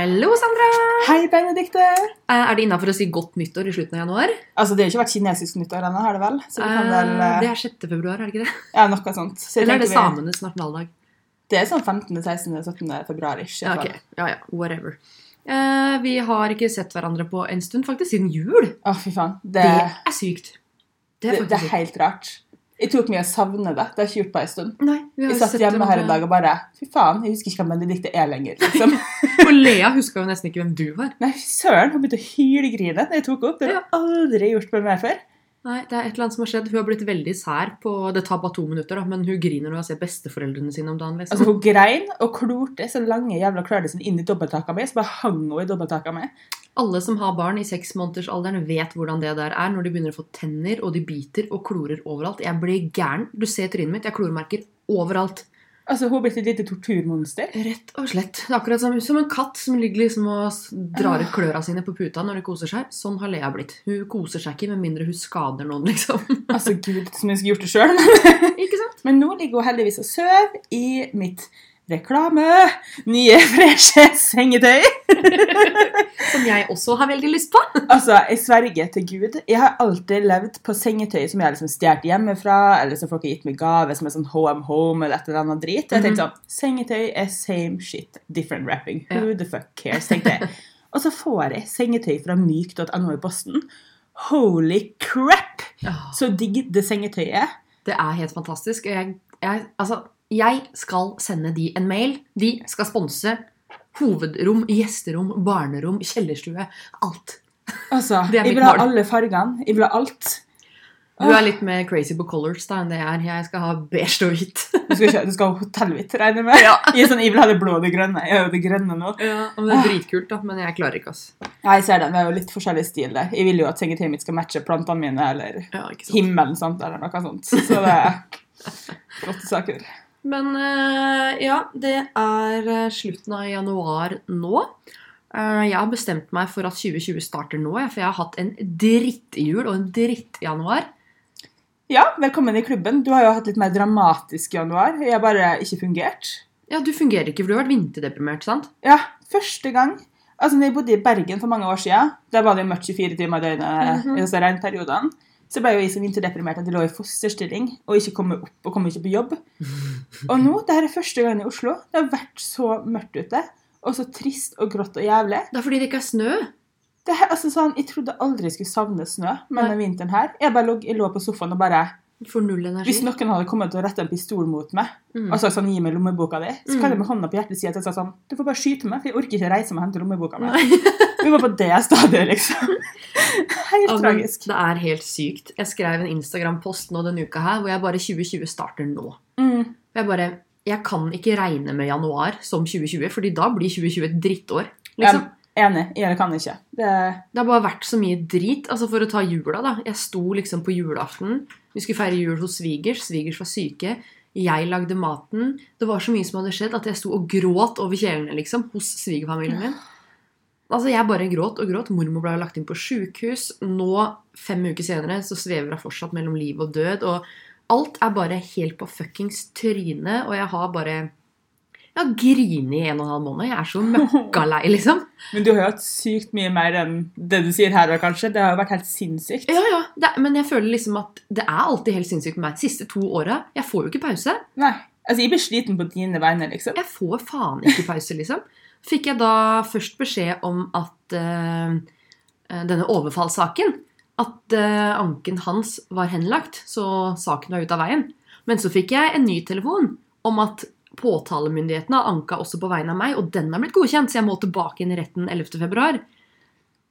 Hallo, Sandra! Hei, Benedikte! Eh, Er det innafor å si godt nyttår i slutten av januar? Altså, Det har ikke vært kinesisk nyttår ennå, har det vel? Kan vel, Eh, eh, Det er 6. februar, er det ikke det? Ja, noe sånt. Så Eller er det vi- samenes nasjonaldag? Det er sånn 15., 16., 17. februar ish. Ja, okay. ok. Ja, ja. Whatever. Uh, vi har ikke sett hverandre på en stund, faktisk siden jul. Å, fy faen. Det, Det er sykt. Det det, er det er helt rart. Jeg tok mye å savne det. Det har jeg ikke gjort på en stund. Nei, vi har Jeg satt sett hjemme her en dag og bare Fy faen, jeg husker ikke hva Benedicte er lenger. liksom. Og Lea huska jo nesten ikke hvem du var. Nei, søren, hun begynte å hylgrine da jeg tok opp. Det har jeg aldri gjort med meg før. Nei, det er et eller annet som har skjedd. Hun har blitt veldig sær på Det tar bare to minutter, da, men hun griner når hun ser besteforeldrene sine om dagen. liksom. Altså, Hun grein og klorte så lange jævla klørne sine inn i dobbelthaka mi. Så bare hang hun i dobbelthaka mi. Alle som har barn i seksmånedersalderen, vet hvordan det der er når de begynner å få tenner, og de biter og klorer overalt. Jeg blir gæren. Du ser trynet mitt. Jeg klormerker overalt. Altså, Hun er blitt et lite torturmonster. Rett og slett. Det er akkurat som, som en katt som ligger liksom og drar ut kløra sine på puta når de koser seg. Sånn har Lea blitt. Hun koser seg ikke med mindre hun skader noen, liksom. Altså, gud, som hun skulle gjort det sjøl. ikke sant? Men nå ligger hun heldigvis og sover i mitt reklame, nye, freshe sengetøy. Som jeg også har veldig lyst på. Altså, Jeg sverger til Gud. Jeg har alltid levd på sengetøy som jeg har liksom stjålet hjemmefra, eller som folk har gitt meg gave, som er sånn HM Home eller et eller annet drit. Og jeg tenkte sånn, Sengetøy er same shit, different wrapping. Who the fuck cares? tenkte jeg. Og så får jeg sengetøy fra myk.no i posten. Holy crap! Så digg det sengetøyet. Det er helt fantastisk. og Jeg, jeg, altså, jeg skal sende de en mail. De skal sponse hovedrom, gjesterom, barnerom, kjellerstue. Alt. Altså, Jeg vil ha alle fargene. Jeg vil ha alt. Du er litt mer crazy på colors da enn det jeg er. Jeg skal ha beige og hvitt. Du skal, du skal ha hotellhvitt, regner jeg med? Ja. Jeg, sånn, jeg vil ha det blå og det grønne. Jeg har det grønne nå. Ja, og det er dritkult, da, men jeg klarer ikke, ass. Ja, jeg ser det. Vi har jo litt forskjellig stil der. Jeg vil jo at sengetøyet mitt skal matche plantene mine eller Ja, sant. himmelen sant, eller noe sånt. Så det er flotte saker. Men eh, ja, det er eh, slutten av januar nå. Eh, jeg har bestemt meg for at 2020 starter nå, for jeg har hatt en drittjul og en drittjanuar. Ja, velkommen i klubben. Du har jo hatt litt mer dramatisk januar. Jeg har bare ikke fungert. Ja, du fungerer ikke, for du har vært vinterdeprimert, sant? Ja, første gang. Altså, når jeg bodde i Bergen for mange år siden, der var det jo mørkt 24 timer i døgnet Mhm. i disse regnperiodene, så ble jo jeg så vinterdeprimert at jeg lå i fosterstilling og ikke kom opp og kom ikke på jobb. Og nå, det her er første gang i Oslo. Det har vært så mørkt ute, og så trist og grått og jævlig. Det er fordi det ikke er snø. Det her, altså sånn, Jeg trodde aldri jeg skulle savne snø, men denne vinteren her Jeg bare lå, jeg lå på sofaen og bare Får null energi. Hvis noen hadde kommet og rettet en pistol mot meg Mm. og sagt sånn, gi meg lommeboka di, så kan Mm. jeg med hånda på hjertet si at jeg sa sånn Du får bare skyte meg, for jeg orker ikke reise meg og hente lommeboka mi. Vi var på det stadiet, liksom. Helt Amen, tragisk. Det er helt sykt. Jeg skrev en Instagram-post nå denne uka her hvor jeg bare 2020 starter nå. Mm. Jeg bare Jeg kan ikke regne med januar som 2020, fordi da blir 2020 et drittår. Liksom. Ja, enig. Jeg kan ikke. Det, Det har bare vært så mye drit. Altså For å ta jula, da. Jeg sto liksom på julaften. Vi skulle feire jul hos svigers. Svigers var syke. Jeg lagde maten. Det var så mye som hadde skjedd at jeg sto og gråt over kjelene liksom, hos svigerfamilien min. Altså Jeg bare gråt og gråt. Mormor ble lagt inn på sjukehus. Nå, fem uker senere, så svever hun fortsatt mellom liv og død. Og alt er bare helt på fuckings trynet, og jeg har bare Jeg har grinet i en og en halv måned. Jeg er så møkkalei, liksom. men du har jo hatt sykt mye mer enn det du sier her, kanskje. Det har jo vært helt sinnssykt. Ja, ja, det, Men jeg føler liksom at det er alltid helt sinnssykt med meg. De siste to åra Jeg får jo ikke pause. Nei. Altså, jeg blir sliten på dine vegne, liksom. Jeg får faen ikke pause, liksom. Fikk jeg da først beskjed om at eh, denne overfallssaken At uh, anken hans var henlagt, så saken var ute av veien. Men så fikk jeg en ny telefon om at påtalemyndighetene har anka også på vegne av meg, og den er blitt godkjent, så jeg må tilbake inn i retten 11. februar.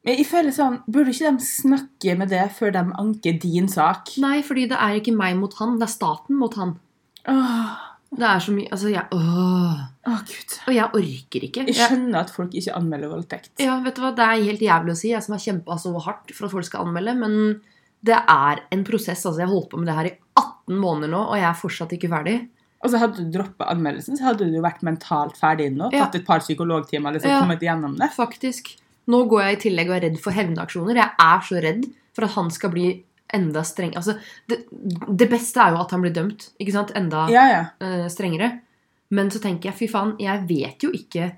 Men jeg føler sånn, Burde ikke de snakke med det før de anker din sak? Nei, fordi det er ikke meg mot han, det er staten mot han. Åh, Det er så mye Altså, jeg Åh. åh gud. Og jeg orker ikke. Jeg, skjønner at folk ikke anmelder voldtekt. ja, vet du hva, Det er helt jævlig å si, jeg som har kjempa så hardt for at folk skal anmelde. Men det er en prosess. altså Jeg har holdt på med det her i 18 måneder nå, og jeg er fortsatt ikke ferdig. Og så hadde du droppet anmeldelsen, så hadde du vært mentalt ferdig nå. Ja. Tatt et par psykologtimer liksom Ja. kommet igjennom det. Faktisk. Nå går jeg i tillegg og er redd for hevnaksjoner. Jeg er så redd for at han skal bli enda streng Altså, det, det beste er jo at han blir dømt. ikke sant? Enda Ja, ja. Uh, strengere. Men så tenker jeg, fy faen, jeg vet jo ikke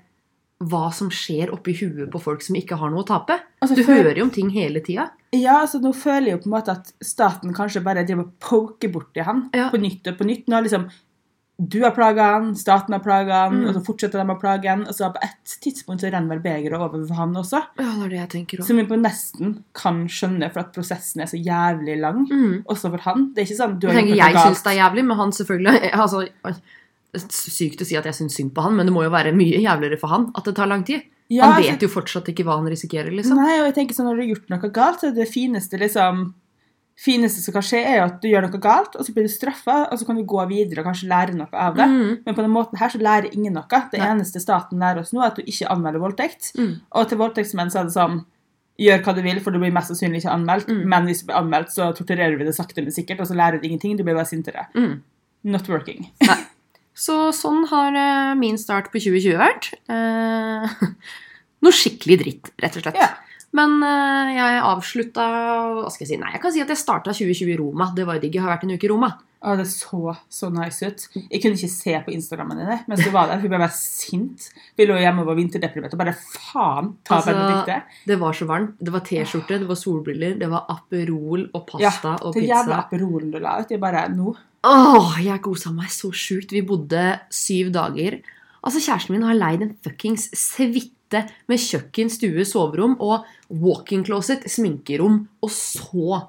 hva som skjer oppi huet på folk som ikke har noe å tape. Altså, Du hører jo om ting hele tida. Ja, altså nå føler jeg jo på en måte at staten kanskje bare driver og poker borti han Ja. på nytt og på nytt. Nå har liksom du har plaga han, staten har plaga han, Mm. og så fortsetter de å plage han. Og så på et tidspunkt så renner vel begeret over for han også. Ja, det er det jeg tenker også. Som vi på nesten kan skjønne, for at prosessen er så jævlig lang. Mm. Også for han. Det er ikke sånn du Jeg, har jeg noe syns det er jævlig, men han selvfølgelig altså, Sykt å si at jeg syns synd på han, men det må jo være mye jævligere for han at det tar lang tid. Ja, han altså- vet jo fortsatt ikke hva han risikerer, liksom. Nei, og jeg tenker sånn, Når du har gjort noe galt, så er det fineste liksom fineste som kan skje, er at du gjør noe galt, og så blir du straffa, og så kan du gå videre og kanskje lære noe av det. Mm. Men på den måten her så lærer ingen noe. Det Nei. eneste staten lærer oss nå, er at du ikke anmelder voldtekt. Mm. Og til voldtektsmenn så er det sånn Gjør hva du vil, for du blir mest sannsynlig ikke anmeldt. Mm. Men hvis du blir anmeldt, så torturerer vi det sakte, men sikkert, og så lærer du ingenting. Du blir bare sintere. Mm. Not working. Så sånn har eh, min start på 2020 vært. Eh, noe skikkelig dritt, rett og slett. Ja. Men eh, jeg avslutta Hva skal jeg si? Nei, jeg kan si at jeg starta 2020 i Roma. Det var jo digg. Jeg har vært en uke i Roma. Å, det så så nice ut. Jeg kunne ikke se på Instagrammen dine mens du var der. Hun ble bare sint. Vi lå hjemme og var vinterdeprimerte bare faen ta Altså, Benedicte. Det var så varmt. Det var T-skjorte, det var solbriller, det var Aperol og pasta og pizza. Den jævla. Aperolen du la ut. Jeg bare Nå. Åh, jeg kosa meg så sjukt. Vi bodde syv dager. Altså, Kjæresten min har leid en fuckings suite med kjøkken, stue, soverom og walk-in closet, sminkerom, og så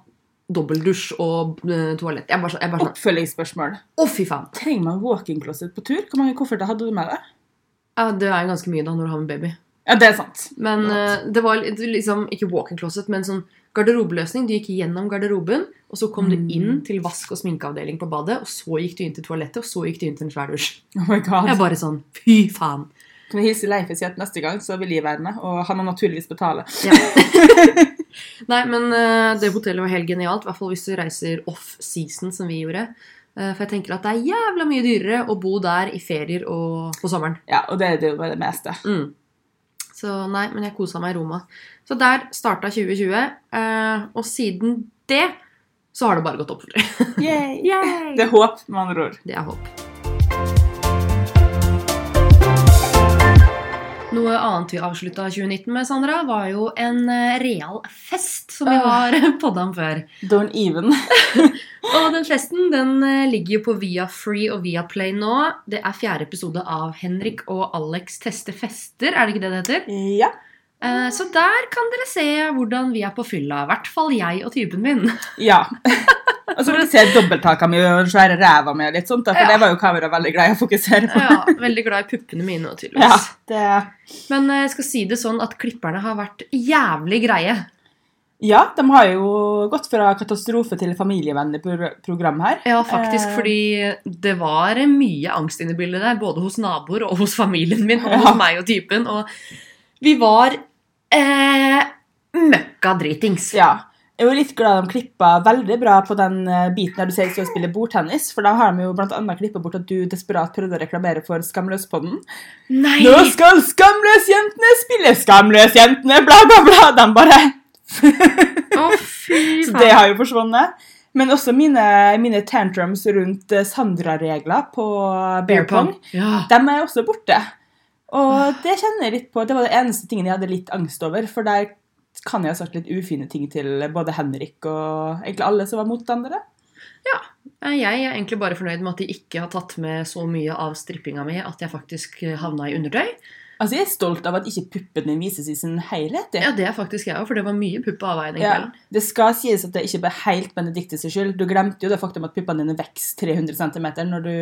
dobbeldusj og eh, toalett. Jeg bare, jeg bare Oppfølgingsspørsmål. Å, fy faen! Trenger man walk-in closet på tur? Hvor mange kofferter hadde du med deg? Ja, det er ganske mye da når du har med baby. Ja, det er sant. Men eh, det var liksom ikke walk-in closet, men sånn garderobeløsning. Du gikk gjennom garderoben, og så kom Mm. du inn til vask- og sminkeavdeling på badet, og så gikk du inn til toalettet, og så gikk du inn til en svær dusj. Oh my god. Jeg bare sånn Fy faen! Kan jeg hilse Leif og si at neste gang så vil jeg være med, og han må naturligvis betale. Ja. Nei, men eh, det hotellet var helt genialt, i hvert fall hvis du reiser off-season, som vi gjorde. Eh, for jeg tenker at det er jævla mye dyrere å bo der i ferier og på sommeren. Ja, og det er det jo det meste. Mm. Så nei, men jeg kosa meg i Roma. Så der starta 2020, eh, og siden det så har det bare gått opp Yay. Yay! Det er håp, med andre ord. Det er håp. Noe annet vi avslutta 2019 med, Sandra, var jo en eh, real fest som vi har podda om før. Don't even. Og den festen den eh, ligger jo på Via Free og Via Play nå. Det er fjerde episode av Henrik og Alex tester fester, er det ikke det det heter? Ja. Eh, Så der kan dere se hvordan vi er på fylla. I hvert fall jeg og typen min. Ja. Og så kan du se dobbelttaka mi og den svære ræva mi og litt sånt, for Ja. det var jo kameraet veldig glad i å fokusere på. Ja, Veldig glad i puppene mine Ja, tydeligvis. det... Men eh, jeg skal si det sånn at klipperne har vært jævlig greie. ja, de har jo gått fra katastrofe til familievennlig program her. Ja, faktisk, Eh. fordi det var mye angst inne i bildet der. Både hos naboer og hos familien min og Ja. hos meg og typen. Og vi var eh, møkka dritings. Ja. Jeg jo litt glad de klippa veldig bra på den eh, biten der du ser å spille bordtennis. For da har de jo blant annet klippet bort at du desperat prøvde å reklamere for Skamløspodden. Nei! Nå skal Skamløsjentene spille Skamløsjentene, bla, bla, bla! De bare oh, fy Så det har jo forsvunnet. Men også mine, mine tantrums rundt eh, Sandra-regler på bear pong. Ja. De er også borte. Og det kjenner jeg litt på. Det var det eneste tingen jeg hadde litt angst over. For der kan jeg ha sagt litt ufine ting til både Henrik og egentlig alle som var motstandere. Ja. Jeg er egentlig bare fornøyd med at de ikke har tatt med så mye av strippinga mi at jeg faktisk eh, havna i undertøy. Altså, Jeg er stolt av at ikke puppen din vises i sin helhet. Ja, det er faktisk jeg òg, for det var mye pupp av veien. den Ja. Det skal sies at det ikke ble helt Benedictes skyld. Du glemte jo det faktum at puppene dine vokser 300 cm når du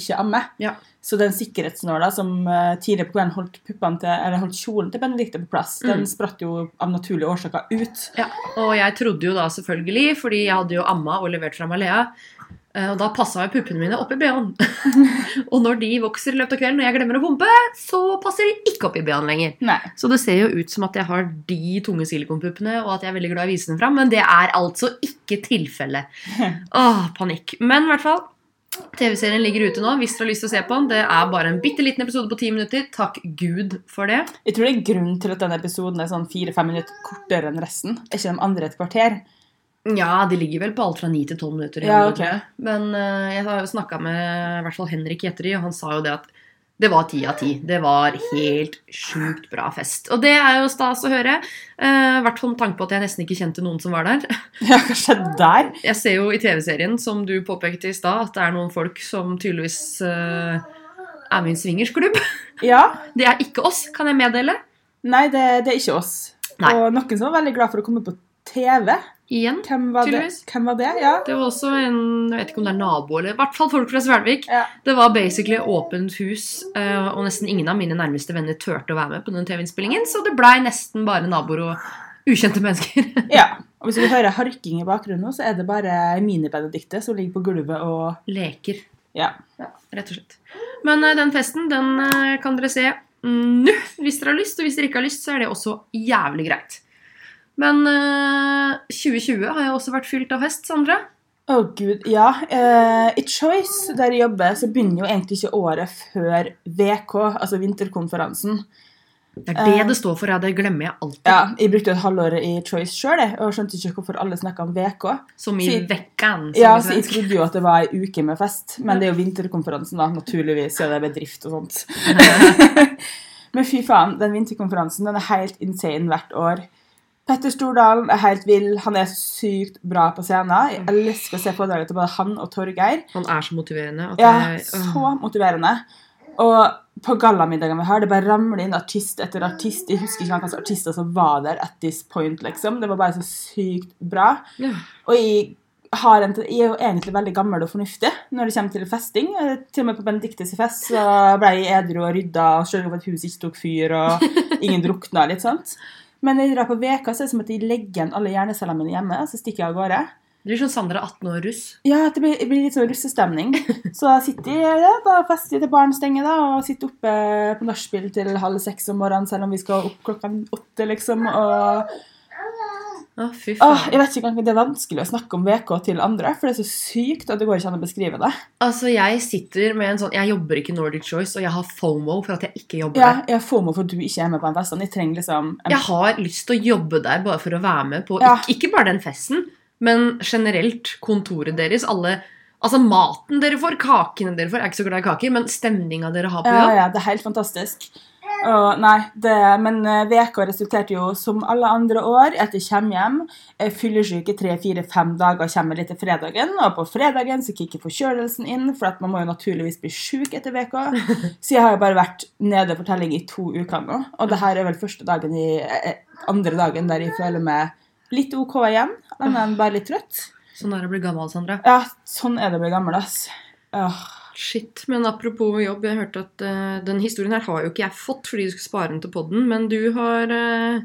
ikke ammer. Ja. Så den sikkerhetsnåla som eh, tidligere på kvelden holdt, til, eller holdt kjolen til Benedicte på plass, den Mm. spratt jo av naturlige årsaker ut. Ja, og jeg trodde jo da selvfølgelig, fordi jeg hadde jo amma og levert fra eh, og da passa jo puppene mine oppi BH-en. og når de vokser i løpet av kvelden og jeg glemmer å pumpe, så passer de ikke oppi BH-en lenger. Nei. Så det ser jo ut som at jeg har de tunge silikonpuppene, og at jeg er veldig glad i å vise dem fram, men det er altså ikke tilfellet. Åh, panikk. Men i hvert fall, TV-serien ligger ute nå hvis dere har lyst til å se på den. Det er bare en bitte liten episode på ti minutter. Takk Gud for det. Jeg tror det er grunn til at denne episoden er sånn fire-fem minutter kortere enn resten. Er ikke de andre et kvarter? Ja, de ligger vel på alt fra 9 til 12 minutter. Ja, okay. ok. Men uh, jeg har jo snakka med i hvert fall Henrik Jetteri, og han sa jo det at Det var ti av ti. Det var helt sjukt bra fest. Og det er jo stas å høre. eh, I hvert fall med tanke på at jeg nesten ikke kjente noen som var der. Ja, skjedde der? Jeg ser jo i TV-serien, som du påpekte i stad, at det er noen folk som tydeligvis uh, er med i en swingersklubb. Ja. Det er ikke oss, kan jeg meddele. Nei, det, det er ikke oss. Nei. Og noen som var veldig glad for å komme på TV. Igjen. Hvem var det? Hvem var det? Ja. Det var også en jeg vet ikke om det er nabo, eller i hvert fall folk fra Svelvik. Ja. Det var basically åpent hus, eh, og nesten ingen av mine nærmeste venner turte å være med på den TV-innspillingen, så det blei nesten bare naboer og ukjente mennesker. ja. Og hvis du hører harking i bakgrunnen, nå, så er det bare Mini-Benedicte som ligger på gulvet og Leker, Ja. rett og slett. Men eh, den festen, den eh, kan dere se mm, nå hvis dere har lyst, og hvis dere ikke har lyst, så er det også jævlig greit. Men uh, 2020 har jo også vært fylt av fest, Sandra. Å, gud. Ja. Uh, I Choice, der jeg jobber, så begynner jo egentlig ikke året før VK, altså vinterkonferansen. Det er det Eh. det står for, ja. Det glemmer jeg alltid. Ja, Jeg brukte et halvår i Choice sjøl, og skjønte ikke hvorfor alle snakka om VK. Som i vekken. vekkan. som Ja, så Jeg trodde jo at det var ei uke med fest, men det er jo vinterkonferansen, da, naturligvis. Ja, det er bedrift og sånt. Men fy faen, den vinterkonferansen den er helt insane hvert år. Petter Stordalen er helt vill. Han er sykt bra på scenen. Jeg elsker å se foredraget til både han og Torgeir. Han er så motiverende. Ja, jeg, så motiverende. Og på gallamiddagen vi har, det bare ramler inn artist etter artist. Jeg husker ikke hvilke artister som var der at this point, liksom. Det var bare så sykt bra. ja. Og jeg, har en, jeg er jo egentlig veldig gammel og fornuftig når det kommer til festing. Til og med på Benedictes fest så ble jeg edru og rydda og sørga for at huset ikke tok fyr og ingen drukna. litt sånt. Men jeg drar på veka, så er det som at jeg legger igjen alle hjernecellene mine hjemme, så stikker jeg av gårde. Du blir sånn Sandra 18 år russ. Ja, det blir, det blir litt sånn russestemning. Så da sitter jeg der, da fester jeg til barn stenger, da, og sitter oppe på nachspiel til halv seks om morgenen, selv om vi skal opp klokka åtte, liksom. Og Fy åh, jeg vet ikke engang det er vanskelig å snakke om VK til andre, for det er så sykt at det går ikke an å beskrive det. Altså, jeg sitter med en sånn Jeg jobber ikke i Nordic Choice, og jeg har FOMO for at jeg ikke jobber der. Ja, jeg har FOMO for at du ikke er med på en fest. Jeg trenger liksom en, Jeg har lyst til å jobbe der bare for å være med på Ja. ikke, ikke bare den festen, men generelt kontoret deres. Alle Altså maten dere får, kakene dere får. Jeg er ikke så glad i kaker, men stemninga dere har på ja, ja, det er helt fantastisk. Og, nei, det, men veka VK resulterte jo som alle andre år at jeg kommer hjem, jeg fyller syke tre-fire-fem dager kommer litt til fredagen. Og på fredagen så kicker forkjølelsen inn, for at man må jo naturligvis bli syk etter VK. Så jeg har jo bare vært nede for telling i to uker nå. Og det her er vel første dagen i, eh, andre dagen der jeg føler meg litt OK igjen, men bare litt trøtt. Sånn er det å bli gammel, Sandra. Ja, sånn er det å bli gammel, ass. Åh. Shit, men apropos jobb, jeg hørte at uh, den historien her har jo ikke jeg fått fordi du skulle spare den til podden, men du har uh,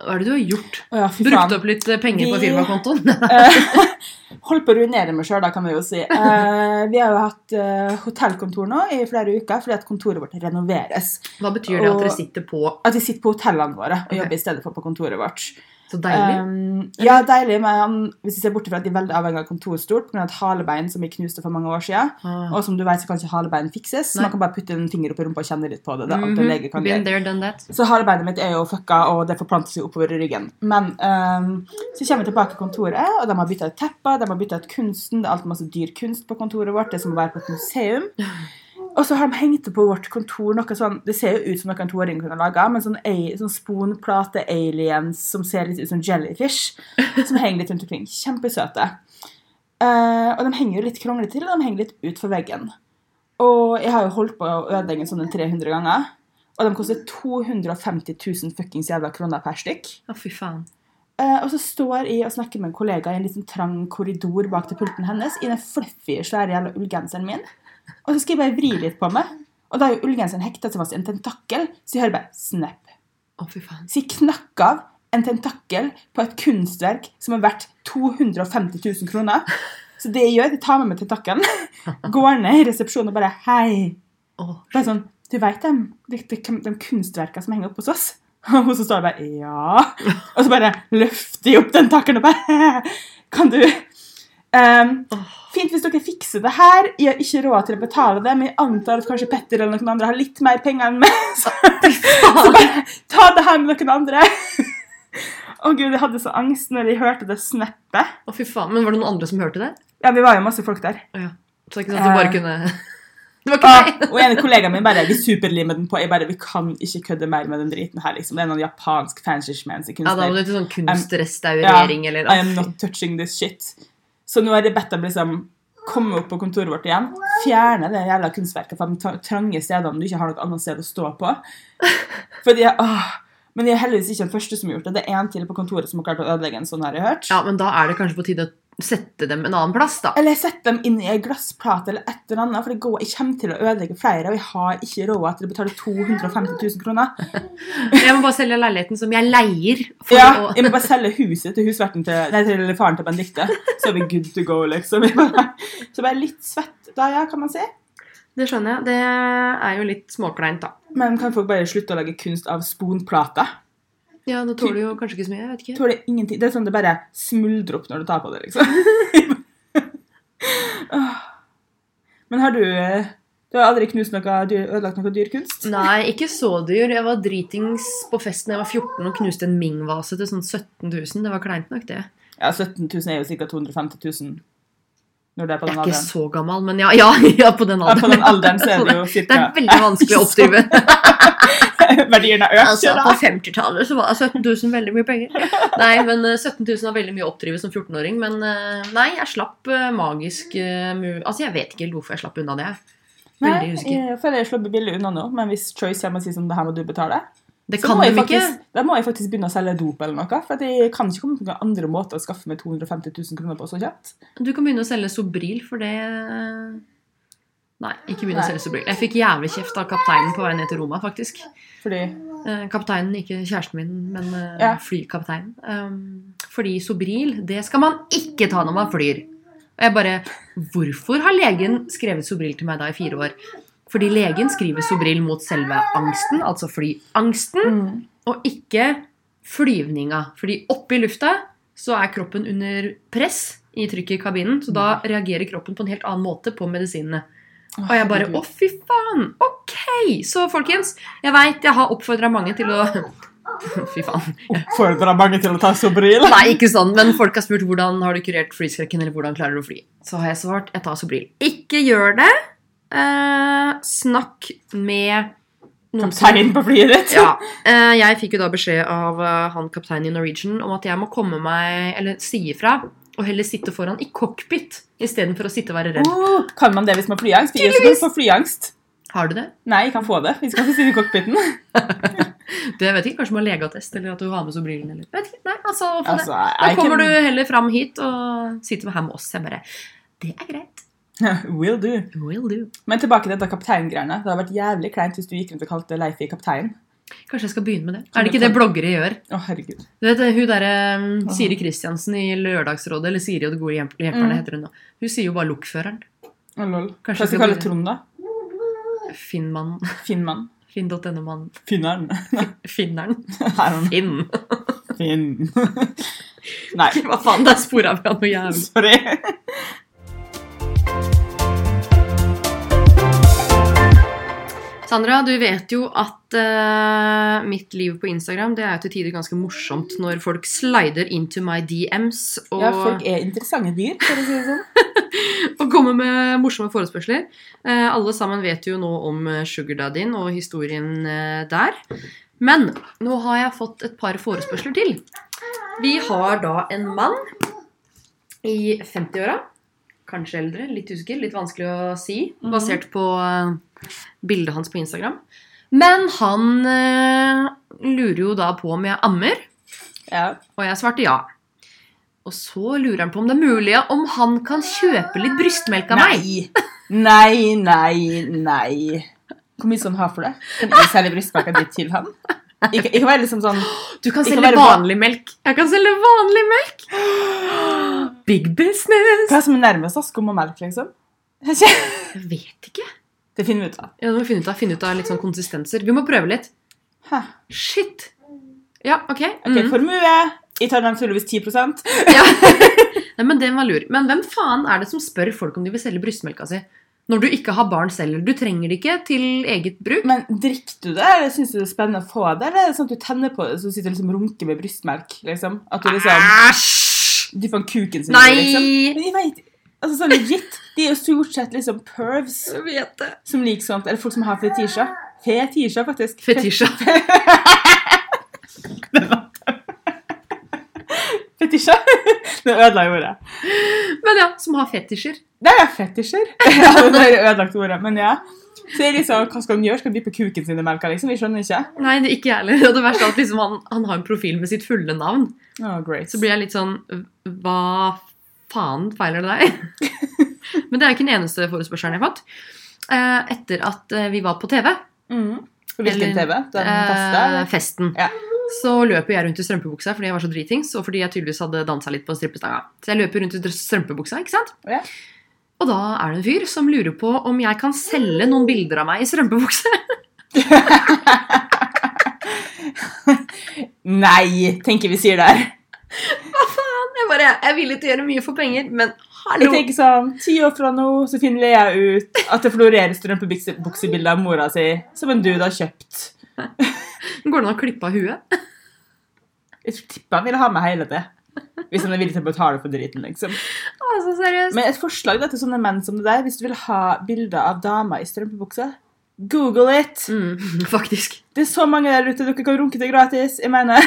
Hva er det du har gjort? Ja, Brukt opp litt eh, penger på Vi- firmakontoen? Holdt på å ruinere meg sjøl, da, kan vi jo si. Uh, vi har jo hatt hotellkontor nå i flere uker fordi at kontoret vårt renoveres. Hva betyr det at dere sitter på At vi sitter på hotellene våre og okay. jobber i stedet for på kontoret vårt. Så deilig. Um, ja, deilig, men hvis vi ser bort fra at de er veldig avhengig av kontorstol pga. et halebein som vi knuste for mange år siden. Ah. Og som du vet, så kan ikke halebein fikses. Nei. Man kan bare putte en finger opp i rumpa og kjenne litt på det. det lege kan Been there, done that. Så halebeinet mitt er jo fucka, og det forplanter seg oppover i ryggen. Men um, så kommer vi tilbake til kontoret, og de har bytta ut tepper, de har bytta ut kunsten. Det er alltid masse dyr kunst på kontoret vårt. Det er som å være på et museum. Og så har de hengt opp på vårt kontor noe sånn Det ser jo ut som noe en toåring kunne laga, men sånn, sånn sponplate-aliens som ser litt ut som jellyfish, som henger litt rundt omkring. Kjempesøte. Uh, og de henger jo litt kronglete til, og de henger litt utfor veggen. Og jeg har jo holdt på å ødelegge en sånn 300 ganger. Og de koster 250 000 fuckings jævla kroner per stykk. Å, fy faen. Uh, og så står jeg og snakker med en kollega i en liten trang korridor bak til pulten hennes i den fluffy, svære jævla ullgenseren min. Og så skal jeg bare vri litt på meg. Og da er jo ullgenseren hekta seg fast i en tentakkel, så jeg hører bare snap. Å, fy faen. Så jeg knakk av en tentakkel på et kunstverk som er verdt 250 000 kroner. Så det jeg gjør, jeg tar med meg tentakkelen, går ned i resepsjonen og bare Hei. Bare sånn, du vet dem, de, de, de kunstverkene som henger oppe hos oss? Og så står jeg bare, ja. Og så bare løfter jeg opp den takken og bare, kan du... Ehm, fint hvis dere fikser det her. Jeg har ikke råd til å betale det, men jeg antar at kanskje Petter eller noen andre har litt mer penger enn meg. Så, så bare ta det her med noen andre. Å gud, jeg hadde så angst når jeg hørte det snappet. Å, fy faen. Men var det noen andre som hørte det? Ja, vi var jo masse folk der. Oh, ja. Så ikke sant, at du bare Eh. kunne Det var ikke meg! og en av kollegaene mine bare vi superlimer den på. Jeg bare, Vi kan ikke kødde mer med den driten her. liksom. Det er noen japansk fancy-kunstner. Ja, da må det sånn kunstrestaurering eller I am not touching this shit. Så nå har jeg bedt dem liksom komme opp på kontoret vårt igjen, fjerne det jævla kunstverket fra de trange stedene du ikke har noe annet sted å stå på. Fordi, åh, Men jeg er heldigvis ikke den første som har gjort det. Det er en til på kontoret som har klart å ødelegge en sånn, har jeg hørt. Ja, men da er det kanskje på tide å sette dem en annen plass, da. Eller sette dem inn i ei glassplate eller et eller annet, for det går, jeg kommer til å ødelegge flere, og jeg har ikke råd til å betale 250 000 kroner. Jeg må bare selge leiligheten som jeg leier. For Ja, å... jeg må bare selge huset til husverten til, nei, til faren til Benedicte, så er vi good to go, liksom. Bare- Så bare litt svett da, ja, kan man si. Det skjønner jeg. Det er jo litt småkleint, da. Men kan folk bare slutte å lage kunst av sponplater? Ja, nå tåler jo kanskje ikke så mye. jeg vet ikke. Tåler ingenting. Det er sånn det bare smuldrer opp når du tar på det, liksom. Men har du Du har aldri knust noe dyr, ødelagt noe dyrkunst? Nei, ikke så dyr. Jeg var dritings på festen da jeg var 14 og knuste en Ming-vase til sånn 17 000. Det var kleint nok, det. Ja, 17 000 er jo ca. 250 000 når det er på Jeg den er ikke alderen. så gammel, men ja, ja, ja på den Ja, alderen. på den alderen så er det jo Det er veldig vanskelig å oppdrive. Verdien har økt. Altså. På 50-tallet så var 17 000 veldig mye penger. Nei, men eh, 17 000 var veldig mye å oppdrive som 14-åring. Men eh, nei, jeg slapp eh, magisk eh. Altså, jeg vet ikke helt hvorfor jeg slapp unna det. Nei, jeg føler jeg slipper billig unna nå, men hvis Choice kommer og sier sånn, det her må du betale, Det så kan må de jeg ikke. faktisk, da må jeg faktisk begynne å selge dop eller noe, for jeg kan ikke komme på noen andre måter å skaffe meg 250 000 kroner på så kjapt. Du kan begynne å selge Sobril, for det Nei, ikke begynne å Nei. selge Sobril. Jeg fikk jævlig kjeft av kapteinen på vei ned til Roma, faktisk. Fordi, Eh, kapteinen, ikke kjæresten min, men eh, Ja. flykapteinen. Um, fordi Sobril, det skal man ikke ta når man flyr. Og jeg bare Hvorfor har legen skrevet Sobril til meg da i fire år? Fordi legen skriver Sobril mot selve angsten, altså flyangsten, mm. og ikke flyvninga. Fordi oppe i lufta så er kroppen under press i trykket i kabinen, så da reagerer kroppen på en helt annen måte på medisinene. Og jeg bare Å, fy faen! Ok! Så folkens, jeg veit jeg har oppfordra mange til å Fy faen. Oppfordra mange til å ta Sobril. Nei, ikke sånn, men folk har spurt hvordan har du kurert flyskrekken, eller hvordan klarer du å fly. Så har jeg svart jeg tar Sobril. Ikke gjør det. Eh, snakk med noen Kaptein på flyet ditt. ja, eh, Jeg fikk jo da beskjed av uh, han kapteinen i Norwegian om at jeg må komme meg, eller si ifra, og heller sitte foran i cockpit istedenfor å sitte og være redd. Oh, kan man det hvis man har flyangst? Tydeligvis! så flyangst. Har du det? Nei, jeg kan få det. Vi skal ikke sitte i cockpiten. Det vet ikke, Kanskje du må ha legeattest, eller at du har med Sobrilen, eller vet ikke. Nei, altså. Altså, Da kommer can- du heller fram hit og sitter her med oss. Jeg bare Det er greit. Will do. Will do. Men tilbake til dette kapteingreiene. Det hadde vært jævlig kleint hvis du gikk rundt og kalte Leif i kaptein. Kanskje jeg skal begynne med det. Er det ikke det bloggere gjør? Å, herregud. Du vet, Hun derre um, Siri Kristiansen i Lørdagsrådet, eller Siri og det gode hjelp- hjelperne, Mm. heter hun nå. Hun sier jo bare 'lokføreren'. Å, lol. Kanskje Hva skal kalle Trond, da? Finnmann. Finnmann? Finn.no-mann. Finneren? Finneren. Finn. Finn. Nei, Hva faen, der spora vi av noe jævlig. sorry. Sandra, du vet jo at uh, mitt liv på Instagram det er jo til tider ganske morsomt når folk slider into my DMs og, Ja, folk er interessante dyr, for å si det sånn. og kommer med morsomme forespørsler. Uh, alle sammen vet jo nå om sugardaddyen Sugar Daddyen og historien uh, der. Men nå har jeg fått et par forespørsler til. Vi har da en mann i 50-åra. Kanskje eldre, litt usikker, litt vanskelig å si, Mhm. basert på eh, bildet hans på Instagram. Men han eh, lurer jo da på om jeg ammer, Ja. og jeg svarte ja. Og så lurer han på om det er mulig om han kan kjøpe litt brystmelk av meg. Nei. Nei, nei, nei. Hvor mye skal han ha for det? Kan jeg selge brystmelka di til han? Ikke, ikke være liksom sånn Du kan Det selge vanlig va- vanlig melk. Jeg kan selge vanlig melk! Big business! Hva er som er nærmest da? Skum og melk, liksom? Jeg vet ikke. Det finner vi ut av. Ja, det må vi finne ut av, finne ut av litt sånn konsistenser. Vi må prøve litt. Hæ. Shit! Ja, OK. Ok, Mm. Formue. Jeg tar tydeligvis 10% Ja. Nei, men den var lur. Men hvem faen er det som spør folk om de vil selge brystmelka si? Når du ikke har barn selv. Du trenger det ikke til eget bruk. Men drikker du det, eller syns du det er spennende å få det? Eller er det sånn at du tenner på det så du sitter liksom runker med brystmelk? liksom? At du liksom Æsj! dypper kuken sin i Nei! liksom? Men jeg vet, Altså sånn legit. De er jo stort sett liksom pervs Jeg som liker sånt. Eller folk som har fetisjer. Fetisjer, faktisk. Fetisjer. Fetisjer? Det ødela jo ordet. Men ja, som har fetisjer. Det er fetisjer. Ja, det er ødelagt ordet, men ja. Så er liksom, Hva skal han gjøre? Skal han dyppe kuken sin i melka? liksom? Vi skjønner ikke. Nei, det er ikke jeg heller. Og det verste er at liksom han, han har en profil med sitt fulle navn. Oh, great. Så blir jeg litt sånn Hva faen feiler det deg? Men det er jo ikke den eneste forespørselen jeg har fått. Eh, Etter at eh, vi var på TV, mm. Hvilken TV? Den eh, faste? Eh, festen, Ja. så løper jeg rundt i strømpebuksa fordi jeg var så dritings, og fordi jeg tydeligvis hadde dansa litt på strippestanga. Så jeg løper rundt i strømpebuksa, ikke sant? Ja. Og da er det en fyr som lurer på om jeg kan selge noen bilder av meg i strømpebukse. Nei, tenker vi sier der. Hva faen? Jeg bare, jeg er villig til å gjøre mye for penger, men hallo! Jeg tenker sånn, Ti år fra nå så finner Lea ut at det florerer strømpebuksebilder av mora si som en dude har kjøpt. Går det an å klippe av huet? Jeg tipper han ville ha med hele det. Hvis han er villig til å betale for driten. liksom. Altså, seriøst. Men et forslag da, til sånne menn som det der, hvis du vil ha bilder av damer i strømpebukse, google it! Mm, faktisk. Det er så mange der ute dere kan runke til gratis. jeg mener.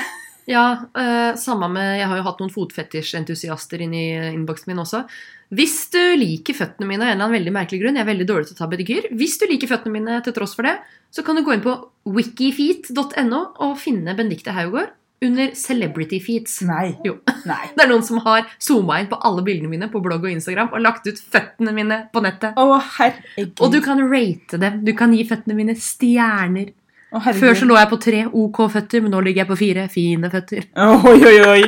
Ja, uh, samme med Jeg har jo hatt noen fotfetisjentusiaster inn i innboksen min også. Hvis du liker føttene mine av en eller annen veldig merkelig grunn, jeg er veldig dårlig til å ta pedikyr, hvis du liker føttene mine til tross for det, så kan du gå inn på wikifeet.no og finne Benedicte Haugård under Celebrity Feets. Nei. Jo. Nei. Det er noen som har zooma inn på alle bildene mine på blogg og Instagram og lagt ut føttene mine på nettet. Å, herregud. Og du kan rate dem. Du kan gi føttene mine stjerner. Å. Før så lå jeg på tre OK føtter, men nå ligger jeg på fire fine føtter. Oi, oi, oi.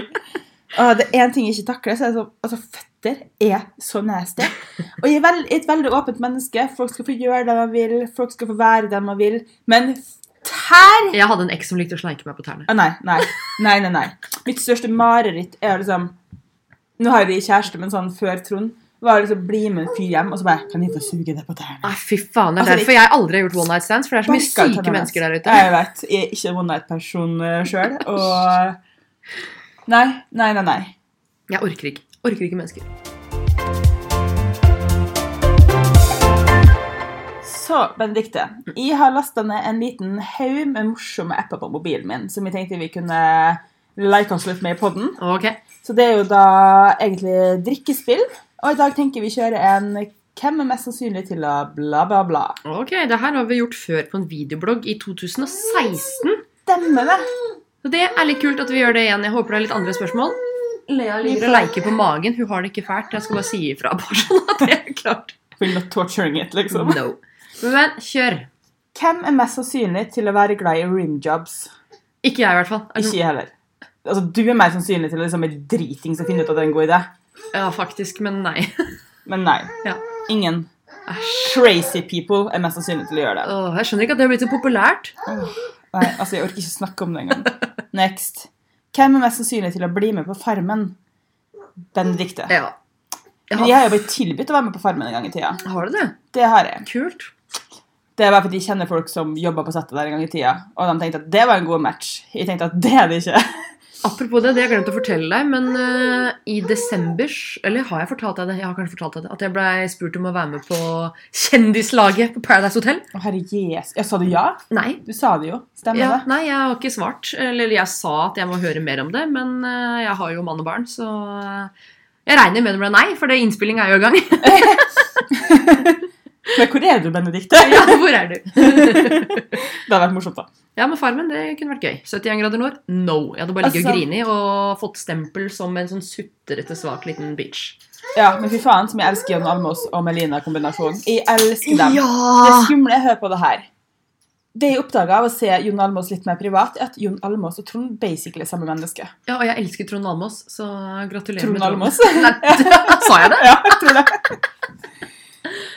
Å, det er én ting jeg ikke takler. så er det så, altså, Føtter er så nasty. Og jeg er veld, et veldig åpent menneske. Folk skal få gjøre det man vil, folk skal få være det man vil. Men tær Jeg hadde en eks som likte å sleike meg på tærne. Ah, nei, nei, nei, nei, nei. Mitt største mareritt er liksom Nå har jeg kjæreste, men sånn før Trond var liksom bli med en fyr hjem, og så bare Kan jeg få suge deg på tærne? Nei, fy faen. Det er Altså, derfor jeg aldri har gjort one night stands, for det er så mye syke tennene mennesker der ute. Jeg vet. Jeg er ikke one night-person sjøl, og Nei, nei, nei. nei. Jeg orker ikke. Orker ikke mennesker. Så, Benedikte, jeg har lasta ned en liten haug med morsomme apper på mobilen min som jeg tenkte vi kunne like oss litt med i podden. Ok. Så det er jo da egentlig drikkespill. Og i dag tenker vi kjøre en Hvem er mest sannsynlig til å bla, bla, bla? ok, Det her har vi gjort før på en videoblogg i 2016. Stemmer det? Så det er litt kult at vi gjør det igjen. Jeg håper det er litt andre spørsmål. Lea ligger og leker på magen. Hun har det ikke fælt. Jeg skal bare si ifra. bare sånn at det er klart. We're not torturing it, liksom. No. Men kjør. Hvem er mest sannsynlig til å være glad i rimjobs? Ikke jeg, i hvert fall. Ikke jeg heller. Altså, Du er mer sannsynlig til å liksom, være driting som finner ut at det er en god idé. Ja, faktisk, men nei. Men nei. Ja. Ingen crazy people er mest sannsynlig til å gjøre det. Åh, jeg skjønner ikke at det har blitt så populært. Nei, altså, Jeg orker ikke snakke om det engang. Next. Hvem er mest sannsynlig til å bli med på Farmen? Benedicte. Ja. Jeg Men jeg har har, jo blitt tilbudt å være med på Farmen en gang i tida. har du det? Det har jeg. Kult. Det er bare fordi jeg kjenner folk som jobba på settet der en gang i tida, og de tenkte at det var en god match. Jeg tenkte at det er det ikke. Apropos det, det har jeg glemt å fortelle deg, men uh, i desember Eller har jeg fortalt deg det? Jeg har kanskje fortalt deg det. At jeg ble spurt om å være med på Kjendislaget på Paradise Hotel. Å, herre yes. Jeg sa du ja? Nei. Du sa det jo. Stemmer Ja, det? nei, jeg har ikke svart. Eller jeg sa at jeg må høre mer om det, men uh, jeg har jo mann og barn, så eh, jeg regner med det ble nei, for det innspillinga er jo i gang. Men hvor er du, Benedicte? ja, hvor er du? Det hadde vært morsomt, da. Ja, men Farmen, det kunne vært gøy. 71 grader nord? No. Jeg hadde bare ligget og Altså- grini og fått stempel som en sånn sutrete, svak liten bitch. Ja, men fy faen som jeg elsker Jon Almås og Melina-kombinasjonen. Jeg elsker dem. Det er skumle, hører på det her. Det jeg oppdaga av å se Jon Almås litt mer privat, er at Jon Almås og Trond basically er samme menneske. ja, og jeg elsker Trond Almås, så gratulerer Trond med Almås? Nei, sa jeg det? Ja, jeg tror det.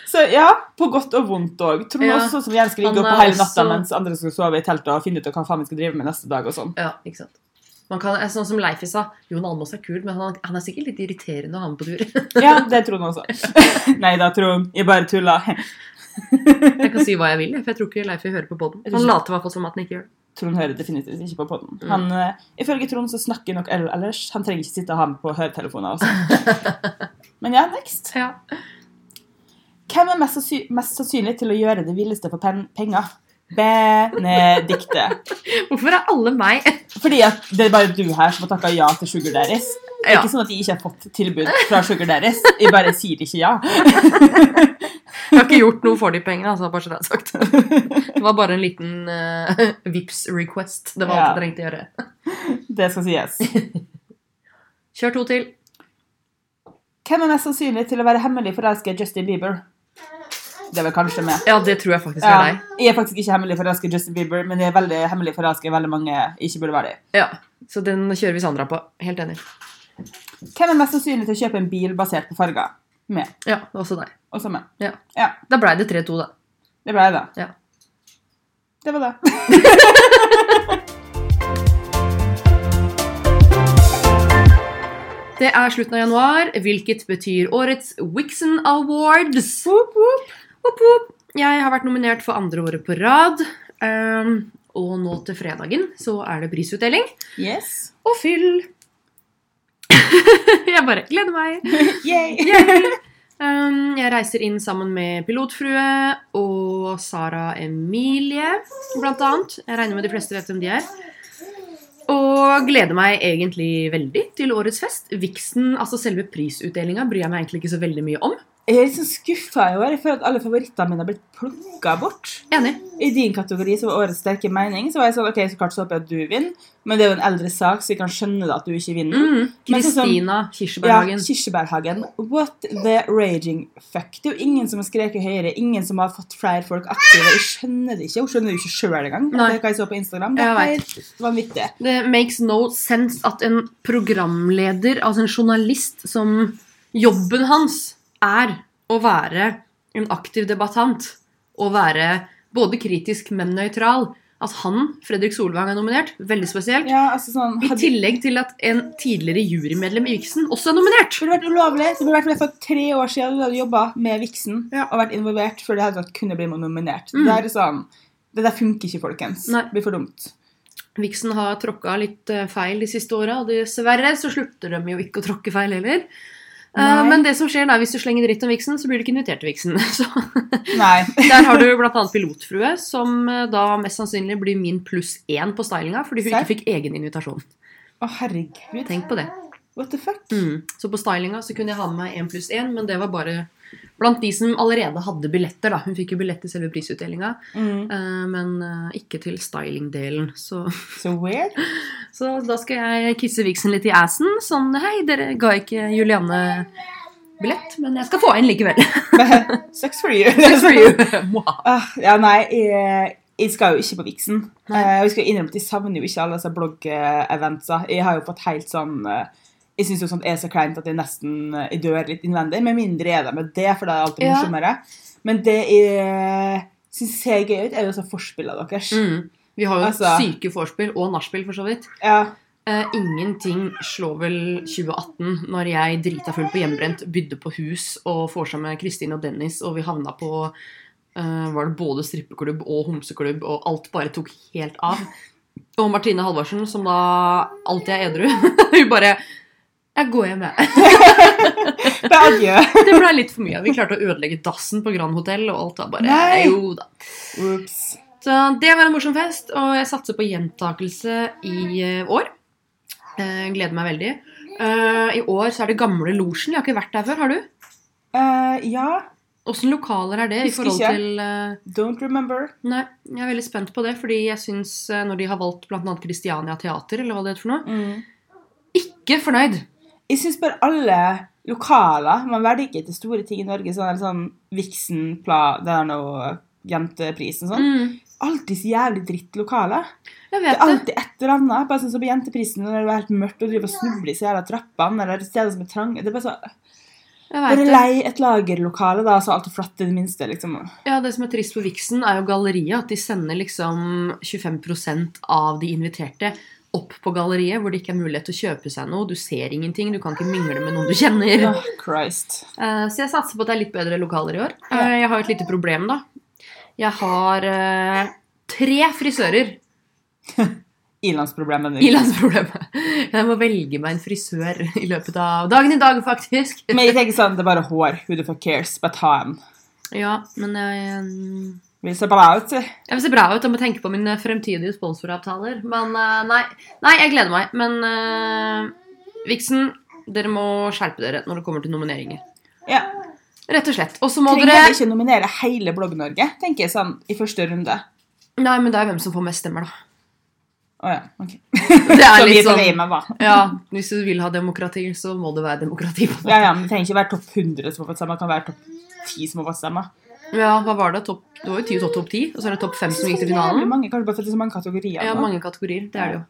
Så ja, på godt og vondt òg. Trond Ja, også som gjerne skal ligge han oppe hele natta også- mens andre skal sove i teltet og finne ut av hva faen vi skal drive med neste dag og sånn. Ja, ikke sant. Man kan, sånn som Leifi sa, Jon Almaas er kul, men han, han er sikkert litt irriterende å ha med på tur. Ja, det er Trond også. Nei da, Trond. Jeg bare tulla. Jeg kan si hva jeg vil, for jeg tror ikke Leifi hører på poden. Han later i hvert fall som at han ikke gjør det. Trond hører definitivt ikke på podden. Mm. Han, eh, ifølge Trond så snakker nok el- ellers. Han trenger ikke sitte og ha med på høretelefoner. Også. Men ja, next. Ja. Hvem er mest, mest sannsynlig til å gjøre det villeste for pen penger? Benedikte. Hvorfor er alle meg? Fordi det er bare du her som har takka ja til Sugar Daddies. Ja. ikke sånn at jeg ikke har fått tilbud fra Sugar Daddies. Jeg bare sier ikke ja. Jeg har ikke gjort noe for de pengene, altså, bare så det er sagt. Det var bare en liten uh, vips request. Det var alt jeg trengte å gjøre. Det skal sies. Kjør to til. Hvem er mest sannsynlig til å være hemmelig forelska i Justin Bieber? Det er vel kanskje meg. Ja, det tror jeg faktisk Ja, er deg. jeg er faktisk ikke hemmelig forelsket i Justin Bieber, men jeg er veldig hemmelig forelsket i veldig mange jeg ikke burde være i. Ja, Så den kjører vi Sandra på. Helt enig. Hvem er mest sannsynlig til å kjøpe en bil basert på farger? Med. Ja, også deg. Også meg. Ja. Ja. Da blei det 3-2, da. Det ble det. Ja. Det var det. Det er slutten av januar, hvilket betyr årets Wixon Awards. Woop, woop. Woop, opp. Jeg har vært nominert for andre året på rad. Um, og nå til fredagen så er det prisutdeling. Yes. Og fyll! jeg bare gleder meg. Yay. Um, jeg reiser inn sammen med pilotfrue og Sara Emilie, blant annet. Jeg regner med de fleste vet hvem de er. Og gleder meg egentlig veldig til årets fest. Vixen, altså selve prisutdelinga, bryr jeg meg egentlig ikke så veldig mye om. Jeg er litt sånn skuffa i år. Jeg føler at alle favorittene mine har blitt plukka bort. Enig. I din kategori som var årets sterke mening. Så var jeg sånn, ok, så klart så håper jeg at du vinner. Men det er jo en eldre sak, så vi kan skjønne det at du ikke vinner. Mm. Sånn som- Ja, Kirsebærhagen. Kirsebærhagen. What the raging fuck. Det er jo ingen som har skreket høyere, ingen som har fått flere folk aktive. Jeg skjønner det ikke. Hun skjønner det ikke sjøl engang. Det er hva jeg så på Instagram. Det er helt vanvittig. Det makes no sense at en programleder, altså en journalist, som jobben hans er å være en aktiv debattant og være både kritisk, men nøytral. At han, Fredrik Solvang, er nominert, veldig spesielt. Ja, altså sånn, I tillegg til at en tidligere jurymedlem i Vixen også er nominert. Det burde vært ulovlig. Det burde vært for tre år siden du hadde jobba med Vixen Ja. og vært involvert før det hadde kunne bli nominert. Mm. Det, er sånn, det der funker ikke, folkens. Nei. Det blir for dumt. Vixen har tråkka litt eh, feil de siste åra, og dessverre så slutter de jo ikke å tråkke feil heller. Nei. Men det som skjer da, hvis du slenger dritt om Vixen, så blir du ikke invitert til Vixen. Så Nei. Der har du bl.a. pilotfrue, som eh, da mest sannsynlig blir min pluss én på stylinga, fordi hun Serr? ikke fikk egen invitasjon. Å, herregud. Tenk på det. What the fuck? Mm. Så på stylinga så kunne jeg ha med meg én pluss én, men det var bare blant de som allerede hadde billetter. da. Hun fikk jo billett til selve prisutdelinga, Mm. uh, men uh, ikke til stylingdelen. Så, So weird. så da skal jeg kisse Vixen litt i assen. Sånn Hei, dere ga ikke Juliane billett, men jeg skal få en likevel. Sex Sucks for you. Good for you. Ah, ja, nei, jeg, jeg skal jo ikke på Vixen. Nei. Eh, jeg skal innrømme at jeg savner jo ikke alle disse blogg-eventsa. Jeg har jo fått helt sånn eh, Jeg syns jo sånt er så kleint at jeg nesten eh, jeg dør litt innvendig. Med mindre er det med det, for det er alltid Ja. morsommere. Men det jeg syns ser gøy ut, er jo så forspillene deres. Mm. Vi har jo Altså- syke vorspiel og nachspiel, for så vidt. Ja. Uh, ingenting slår vel 2018 når jeg drita full på hjemmebrent bydde på hus og vorsa med Kristin og Dennis, og vi havna på uh, var det både strippeklubb og homseklubb, og alt bare tok helt av. Og Martine Halvorsen, som da alltid er edru, hun bare Jeg går hjem, jeg. Men adjø. Det ble litt for mye. Vi klarte å ødelegge dassen på Grand Hotell, og alt var bare Nei. Jo da. Ups. Så det var en morsom fest, og jeg satser på gjentakelse i eh, år. Jeg gleder meg veldig. Eh, I år så er det gamle losjen. Jeg har ikke vært der før. Har du? Uh, ja. Åssen lokaler er det i forhold ikke. til Uh... Don't remember. Nei, jeg er veldig spent på det, fordi jeg syns eh, når de har valgt bl.a. Christiania Teater, eller hva det heter for noe, Mm. ikke fornøyd. Jeg syns bare alle lokaler Man ikke til store ting i Norge, sånn, eller sånn Vixen, Pla, det er noe Jenteprisen og sånn. Mm, Alltid så jævlig dritt lokaler. Det er alltid et eller annet. Bare sånn som på Jenteprisen, når det er helt mørkt og driver og snubler i så jævla trappene, eller steder som er trange. Det er bare så Bare lei et lagerlokale, da, så alt er flatt i det minste, liksom. Ja, Det som er trist på Vixen, er jo galleriet. At de sender liksom 25% av de inviterte opp på galleriet, hvor det ikke er mulighet til å kjøpe seg noe. Du ser ingenting, du kan ikke mingle med noen du kjenner. Oh, Så jeg satser på at det er litt bedre lokaler i år. Eh, Jeg har et lite problem, da. Jeg har eh, tre frisører Ilandsproblemet. Ilandsproblemet. Jeg må velge meg en frisør i løpet av dagen i dag, faktisk. Men jeg tenker sånn, det er bare hår. Who the fuck cares? Bare ta en. Ja, men jeg Vil se bra ut. si. Jeg vil se bra ut. Jeg må tenke på mine fremtidige sponsoravtaler. Men eh, nei, nei, jeg gleder meg. Men uh, Vixen, dere må skjerpe dere når det kommer til nomineringer. Ja. Rett og slett. Og så må Trenger dere Trenger ikke nominere hele Blogg-Norge, tenker jeg sånn i første runde. Nei, men det er hvem som får mest stemmer, da. Å ja, ok. Det er litt sånn da. Ja, hvis du vil ha demokrati, så må det være demokrati. på det. Ja, ja, men Det trenger ikke være topp 100 som har fått stemme, det kan være topp 10 som har fått stemme. Ja, hva var det? Topp, det var jo 10 topp 10, og så er det topp 5 som gikk til finalen. mange, kanskje bare så mange kategorier. Ja, mange kategorier. Det er det jo.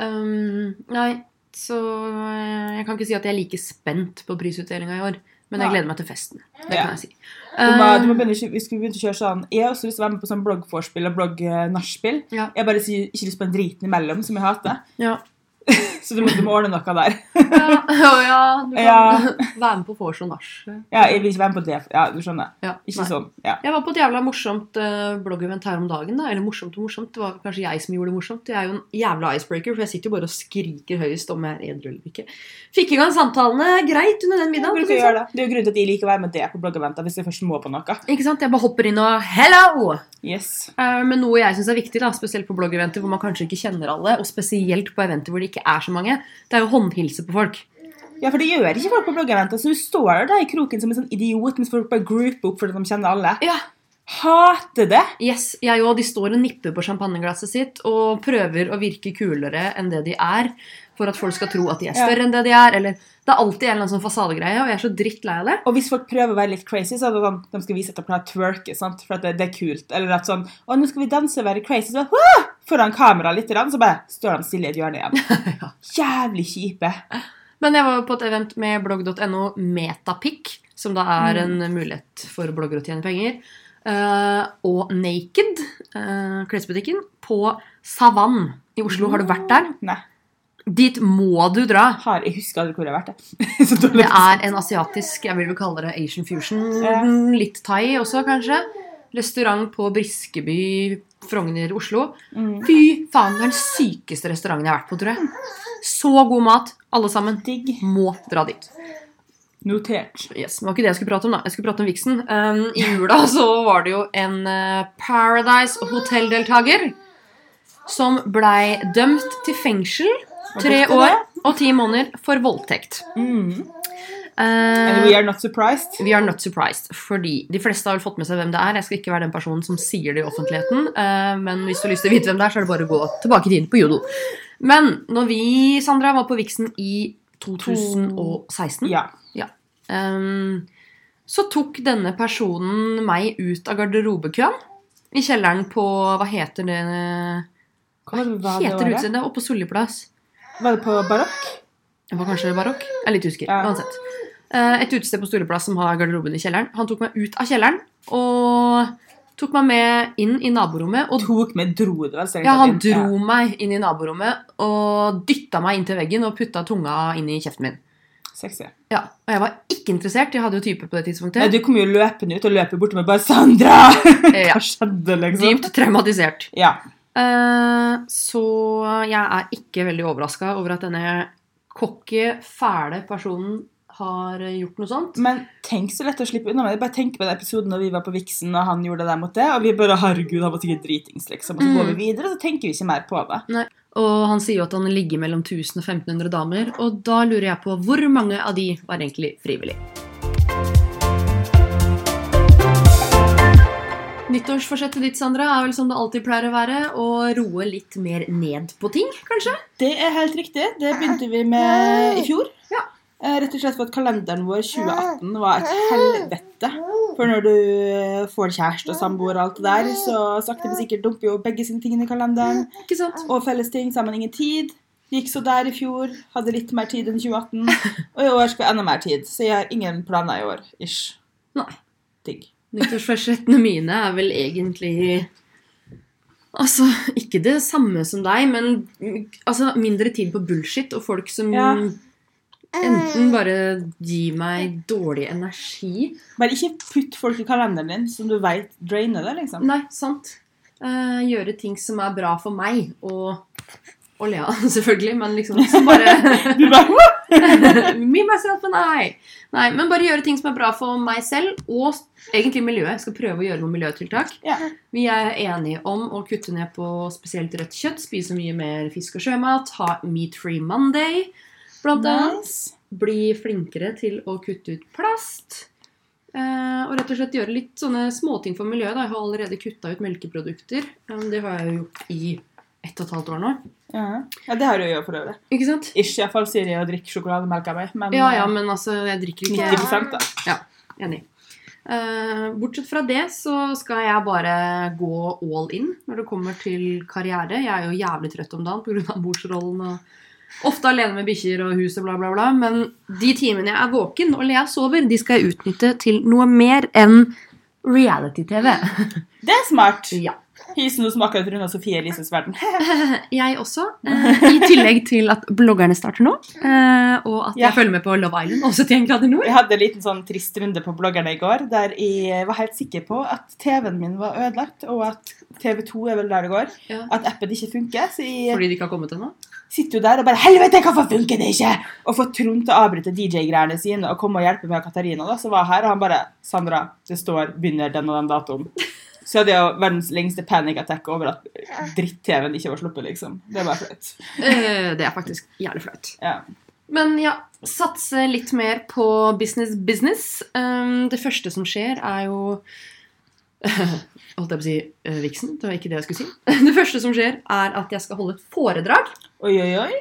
Um, nei, så eh, jeg kan ikke si at jeg er like spent på prisutdelinga i år. Men jeg gleder meg til festen. Det kan jeg si. Du må, du må Um, begynne, vi skulle begynt å kjøre sånn Jeg har også lyst til å være med på sånn bloggvorspill og blogg-nachspiel. Ja. Jeg bare sier ikke lyst på en driten imellom, som jeg hater. ja. Så du må, du må ordne noe der. Ja, ja, du kan Ja. være med på vors og nach. Ja, jeg vil ikke være med på det. Ja, du skjønner. Ja, Ikke nei. sånn. Ja. Jeg var på et jævla morsomt uh, bloggevent her om dagen. da, Eller morsomt og morsomt. Det var kanskje jeg som gjorde det morsomt. Jeg er jo en jævla icebreaker, for jeg sitter jo bare og skriker høyest om jeg er edru eller ikke. Fikk i gang samtalene greit under den middagen. det. Det er jo grunnen til at jeg liker å være med det på bloggeventer hvis jeg først må på noe. Ikke sant? Jeg bare hopper inn og Hello! Yes. Uh, Men noe jeg syns er viktig, da, spesielt på bloggeventer hvor man kanskje ikke kjenner alle, og spesielt på eventer hvor det ikke er så mange, det er jo håndhilse på folk. Ja, for det gjør ikke folk på bloggeventer, så du står der i kroken som en sånn idiot mens folk bare grouper opp fordi de kjenner alle. Ja, Hater det! Yes, jeg òg. De står og nipper på champagneglasset sitt og prøver å virke kulere enn det de er, for at folk skal tro at de er Ja. større enn det de er. Eller Det er alltid en eller annen sånn fasadegreie, og jeg er så drittlei av det. Og hvis folk prøver å være litt crazy, så er det sånn de skal vise at de kan twerke, sant? for at det, det er kult. Eller at sånn Å, nå skal vi danse og være crazy. Så bare, foran kamera litt, så bare står de stille i et hjørne igjen. Ja. Jævlig kjipe. Men jeg var på et event med blogg.no Metapic, som da er en mulighet for bloggere å tjene penger. Uh, og Naked, uh, klesbutikken, på Savann i Oslo. Har du vært der? Nei. Dit må du dra. Har, jeg husker aldri hvor jeg har vært. det. Det er en asiatisk, jeg vil vel kalle det Asian fusion. Ja. Litt thai også, kanskje. Restaurant på Briskeby, Frogner, Oslo. Mm. Fy faen, det er den sykeste restauranten jeg har vært på, tror jeg. Så god mat, alle sammen. Digg. Må dra dit. Notert. Yes, det var ikke det jeg skulle prate om, da. Jeg skulle prate om Vixen. Um, I jula så var det jo en eh, Paradise Hotel-deltaker som blei dømt til fengsel tre år og ti måneder for voldtekt. Mm. Uh, And we are not surprised. We are not surprised, fordi de fleste har vel fått med seg hvem det er. Jeg skal ikke være den personen som sier det i offentligheten, Uh, men hvis du har lyst til å vite hvem det er, så er det bare å gå tilbake i tiden på Jodel. Men når vi, Sandra, var på Vixen i 2016, Ja. ehm, så tok denne personen meg ut av garderobekøen i kjelleren på Hva heter det Hva heter det utstedet? Oppe på Solli plass. Var det på barokk? Det var kanskje barokk? Jeg er litt usikker. Ja. Uansett. Eh, Et utested på Storeplass som har garderoben i kjelleren. Han tok meg ut av kjelleren og tok meg med inn i naborommet. Og Tok med dro det vel? ja, han dro meg inn i naborommet og dytta meg inn til veggen og putta tunga inn i kjeften min. Sexy. Ja, Og jeg var ikke interessert. Jeg hadde jo type på det tidspunktet. Nei, du kom jo løpende ut og løper bort med bare 'Sandra!' Ja. Hva skjedde, liksom? Dypt traumatisert. Ja. Eh, så jeg er ikke veldig overraska over at denne cocky, fæle personen har gjort noe sånt. Men tenk så lett å slippe unna med det. Bare tenk på den episoden når vi var på Vixen og han gjorde det der mot det, og vi bare 'herregud, han var sikkert dritings', liksom. Og så går Mm. vi videre, og så tenker vi ikke mer på det. Nei. Og han sier jo at han ligger mellom 1000 og 1500 damer, og da lurer jeg på hvor mange av de var egentlig frivillig. Nyttårsforsettet ditt, Sandra, er vel som det alltid pleier å være, å roe litt mer ned på ting, kanskje? Det er helt riktig. Det begynte vi med i fjor. Ja. Eh, Rett og slett for at kalenderen vår 2018 var et helvete. For når du eh, får kjæreste og samboer og alt det der, så sakte, men sikkert dumper jo begge sine ting i kalenderen. Ikke sant? Og felles ting, sammen ingen tid. Gikk så der i fjor. Hadde litt mer tid enn 2018. Og i år skal jeg enda mer tid. Så jeg har ingen planer i år. Ish. Nei. Digg. Nyttårsforsettene mine er vel egentlig Altså, ikke det samme som deg, men altså, mindre tid på bullshit og folk som Ja. enten bare gir meg dårlig energi Bare ikke putt folk i kalenderen din som du veit drainer det, liksom. Nei, sant. Uh, gjøre ting som er bra for meg, og Og Lea, selvfølgelig, men liksom som bare Du bare Me, myself and I. Nei, men bare gjøre ting som er bra for meg selv, og egentlig miljøet. Jeg skal prøve å gjøre noen miljøtiltak. Ja. Vi er enige om å kutte ned på spesielt rødt kjøtt, spise mye mer fisk og sjømat, ha Meat Free Monday, blant annet. Nice. Bli flinkere til å kutte ut plast. Uh, og rett og slett gjøre litt sånne småting for miljøet. Da. Jeg har allerede kutta ut melkeprodukter. Um, det har jeg jo gjort i ett og et halvt år nå. Ja. ja, det har du jo for øvrig. Ikke sant? Ikke iallfall jeg å drikke sjokolademelk av meg, men Ja, eh, ja, men altså, jeg drikker ikke 90 da. Ja, Enig. Uh, bortsett fra det så skal jeg bare gå all in når det kommer til karriere. Jeg er jo jævlig trøtt om dagen pga. morsrollen og ofte alene med bikkjer og hus og bla, bla, bla. Men de timene jeg er våken og Lea sover, de skal jeg utnytte til noe mer enn reality-TV. Det er smart. Ja. Hilsen som akkurat runda Sofie Elises verden. Jeg også. eh, I tillegg til at bloggerne starter nå. eh, og at jeg Ja. følger med på Love Island, også 71 grader nord. Jeg hadde en liten sånn trist runde på bloggerne i går, der jeg var helt sikker på at TV-en min var ødelagt, og at TV2 er vel der det går. Ja. At appen ikke funker. Fordi de ikke har kommet ennå? sitter jo der og bare 'Helvete, hvorfor funker det ikke?' Og får Trond til å avbryte DJ-greiene sine og komme og hjelpe meg og Katarina, da, som var her, og han bare 'Sandra, det står 'begynner den og den datoen'. Så hadde jeg verdens lengste panic attack over at dritt-TV-en ikke var sluppet, liksom. Det er bare flaut. Eh, det er faktisk jævlig flaut. Ja. Men ja, satse litt mer på business business. Um, det første som skjer, er jo Holdt jeg på å si uh, viksen? Det var ikke det jeg skulle si. Det første som skjer, er at jeg skal holde et foredrag Oi, oi, oi.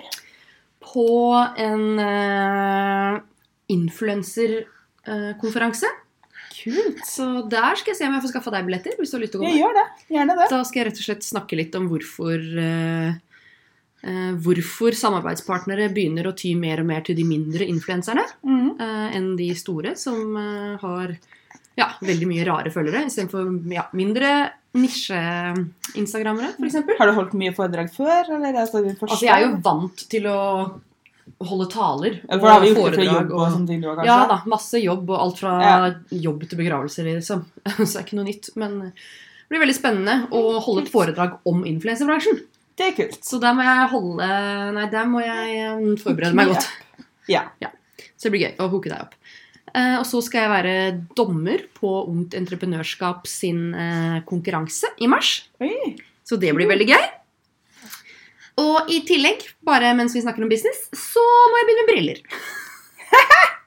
på en uh, influenserkonferanse. Kult. Så der skal jeg se om jeg får skaffa deg billetter. hvis du har lyst til å Jeg komme. gjør det. Gjerne det. Da skal jeg rett og slett snakke litt om hvorfor uh, Hvorfor samarbeidspartnere begynner å ty mer og mer til de mindre influenserne Mhm. uh, enn de store, som uh, har ja, veldig mye rare følgere, istedenfor ja, mindre nisje-instagrammere, f.eks. Har du holdt mye foredrag før? Eller er første? Altså, jeg er jo vant til å holde taler Eller For da har vi og gjort det fra foredrag. jobb og, og- sånne ting du har, kanskje? Ja da, masse jobb og alt fra Ja. jobb til begravelser, liksom. Så det er ikke noe nytt. Men det blir veldig spennende å holde et foredrag om influenserbransjen. Det er kult. Så der må jeg holde Nei, der må jeg eh, forberede meg godt. Ja. Så det blir gøy å hooke deg opp. Uh, og så skal jeg være dommer på Ungt Entreprenørskap sin uh, konkurranse i mars. Oi. Så det blir veldig gøy. Og i tillegg, bare mens vi snakker om business, så må jeg begynne med briller.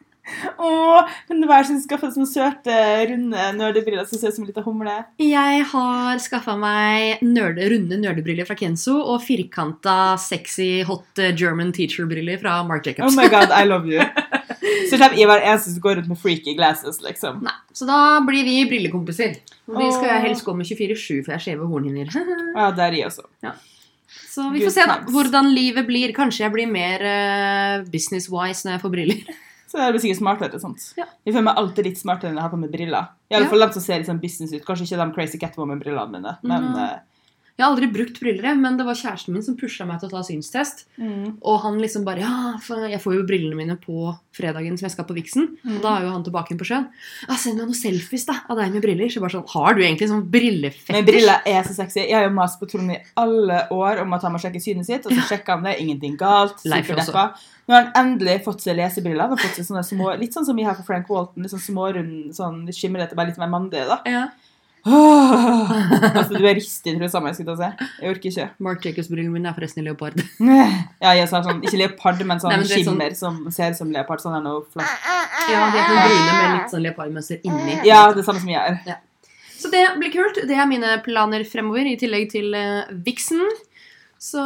Åh, kan det være sånn skaffe sånne søte, runde nerdebriller som ser ut som en liten humle? Jeg har skaffa meg nerde, runde nerdebriller fra Kenzo og firkanta, sexy, hot eh, German teacher-briller fra Marc Oh my god, I love you. Så slipper jeg være eneste som går rundt med freaky glasses, liksom. Nei, så da blir vi brillekompiser. Og de skal jeg helst gå med 24-7, for jeg har skjeve hornhinner. Ja, det er jeg også. Så vi får se da, hvordan livet blir. Kanskje jeg blir mer uh, business-wise når jeg får briller. Så det blir sikkert smartere. sant? Ja. Jeg føler meg alltid litt smartere enn jeg har på meg briller. I alle fall de som ser litt sånn business ut. Kanskje ikke de crazy Catwoman-brillene mine, men Mhm. eh, Jeg har aldri brukt briller, men det var kjæresten min som pusha meg til å ta synstest. mm. Og han liksom bare Ja, jeg får jo brillene mine på fredagen som jeg skal på Vixen. Mm. Og da er jo han tilbake inn på sjøen. Ja, send meg noen selfies da, av deg med briller. Så jeg bare sånn, Har du egentlig sånn brillefetter? Men briller er så sexy. Jeg har jo mast på Trond i alle år om at han må sjekke synet sitt, og så sjekker han det. Ingenting galt. Superdeppa. Nå har han endelig fått seg lesebriller. Han har fått seg sånne små, Litt sånn som vi har for Frank Walton. Litt sånn smårund, sånn litt skimrete, bare litt mer mandige. da. Ja. Åh, altså, du er ristet i trusa mi, jeg orker ikke. Mark Jacobs-brillene mine er forresten i leopard. Ja, jeg sa sånn, Ikke leopard, men sånn Nei, men det er sånn- som ser som leopard. Sånn er noe flott. Ja, det er briller med litt sånn leopardmønster inni. Ja, det samme som jeg er. Så det blir kult. Det er mine planer fremover, i tillegg til uh, Vixen. Så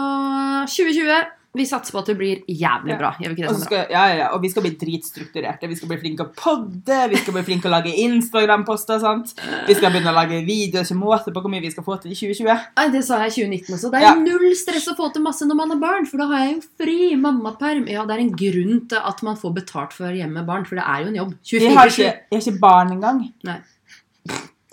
2020 Vi satser på at det blir jævlig Ja. bra. Det, Og, skal, ja, ja, ja, og vi skal bli dritstrukturerte. Vi skal bli flinke å podde, vi skal bli flinke å lage Instagram-poster. sant? Vi skal begynne å lage videoer. Ikke måte på hvor mye vi skal få til i 2020. Nei, Det sa jeg i 2019 også. Det er Ja. null stress å få til masse når man har barn, for da har jeg jo fri mammaperm. Ja, det er en grunn til at man får betalt for hjemme med barn, for det er jo en jobb. Jeg har ikke, jeg har ikke barn engang. Nei.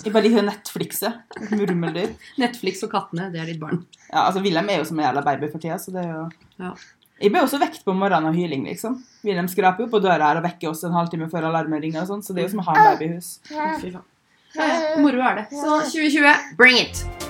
Jeg bare liker Netflixet. Murmeldyr. Netflix og kattene, det er ditt barn. Ja, altså Wilhelm er jo som en jævla baby for tida, så det er jo Ja. Jeg ble også vekt på morgenen av hyling, liksom. Wilhelm skraper jo på døra her og vekker oss en halvtime før alarmen ringer, og sånn, så det er jo som å ha en baby i hus. Fy faen. Moro er det. Så 2020, bring it!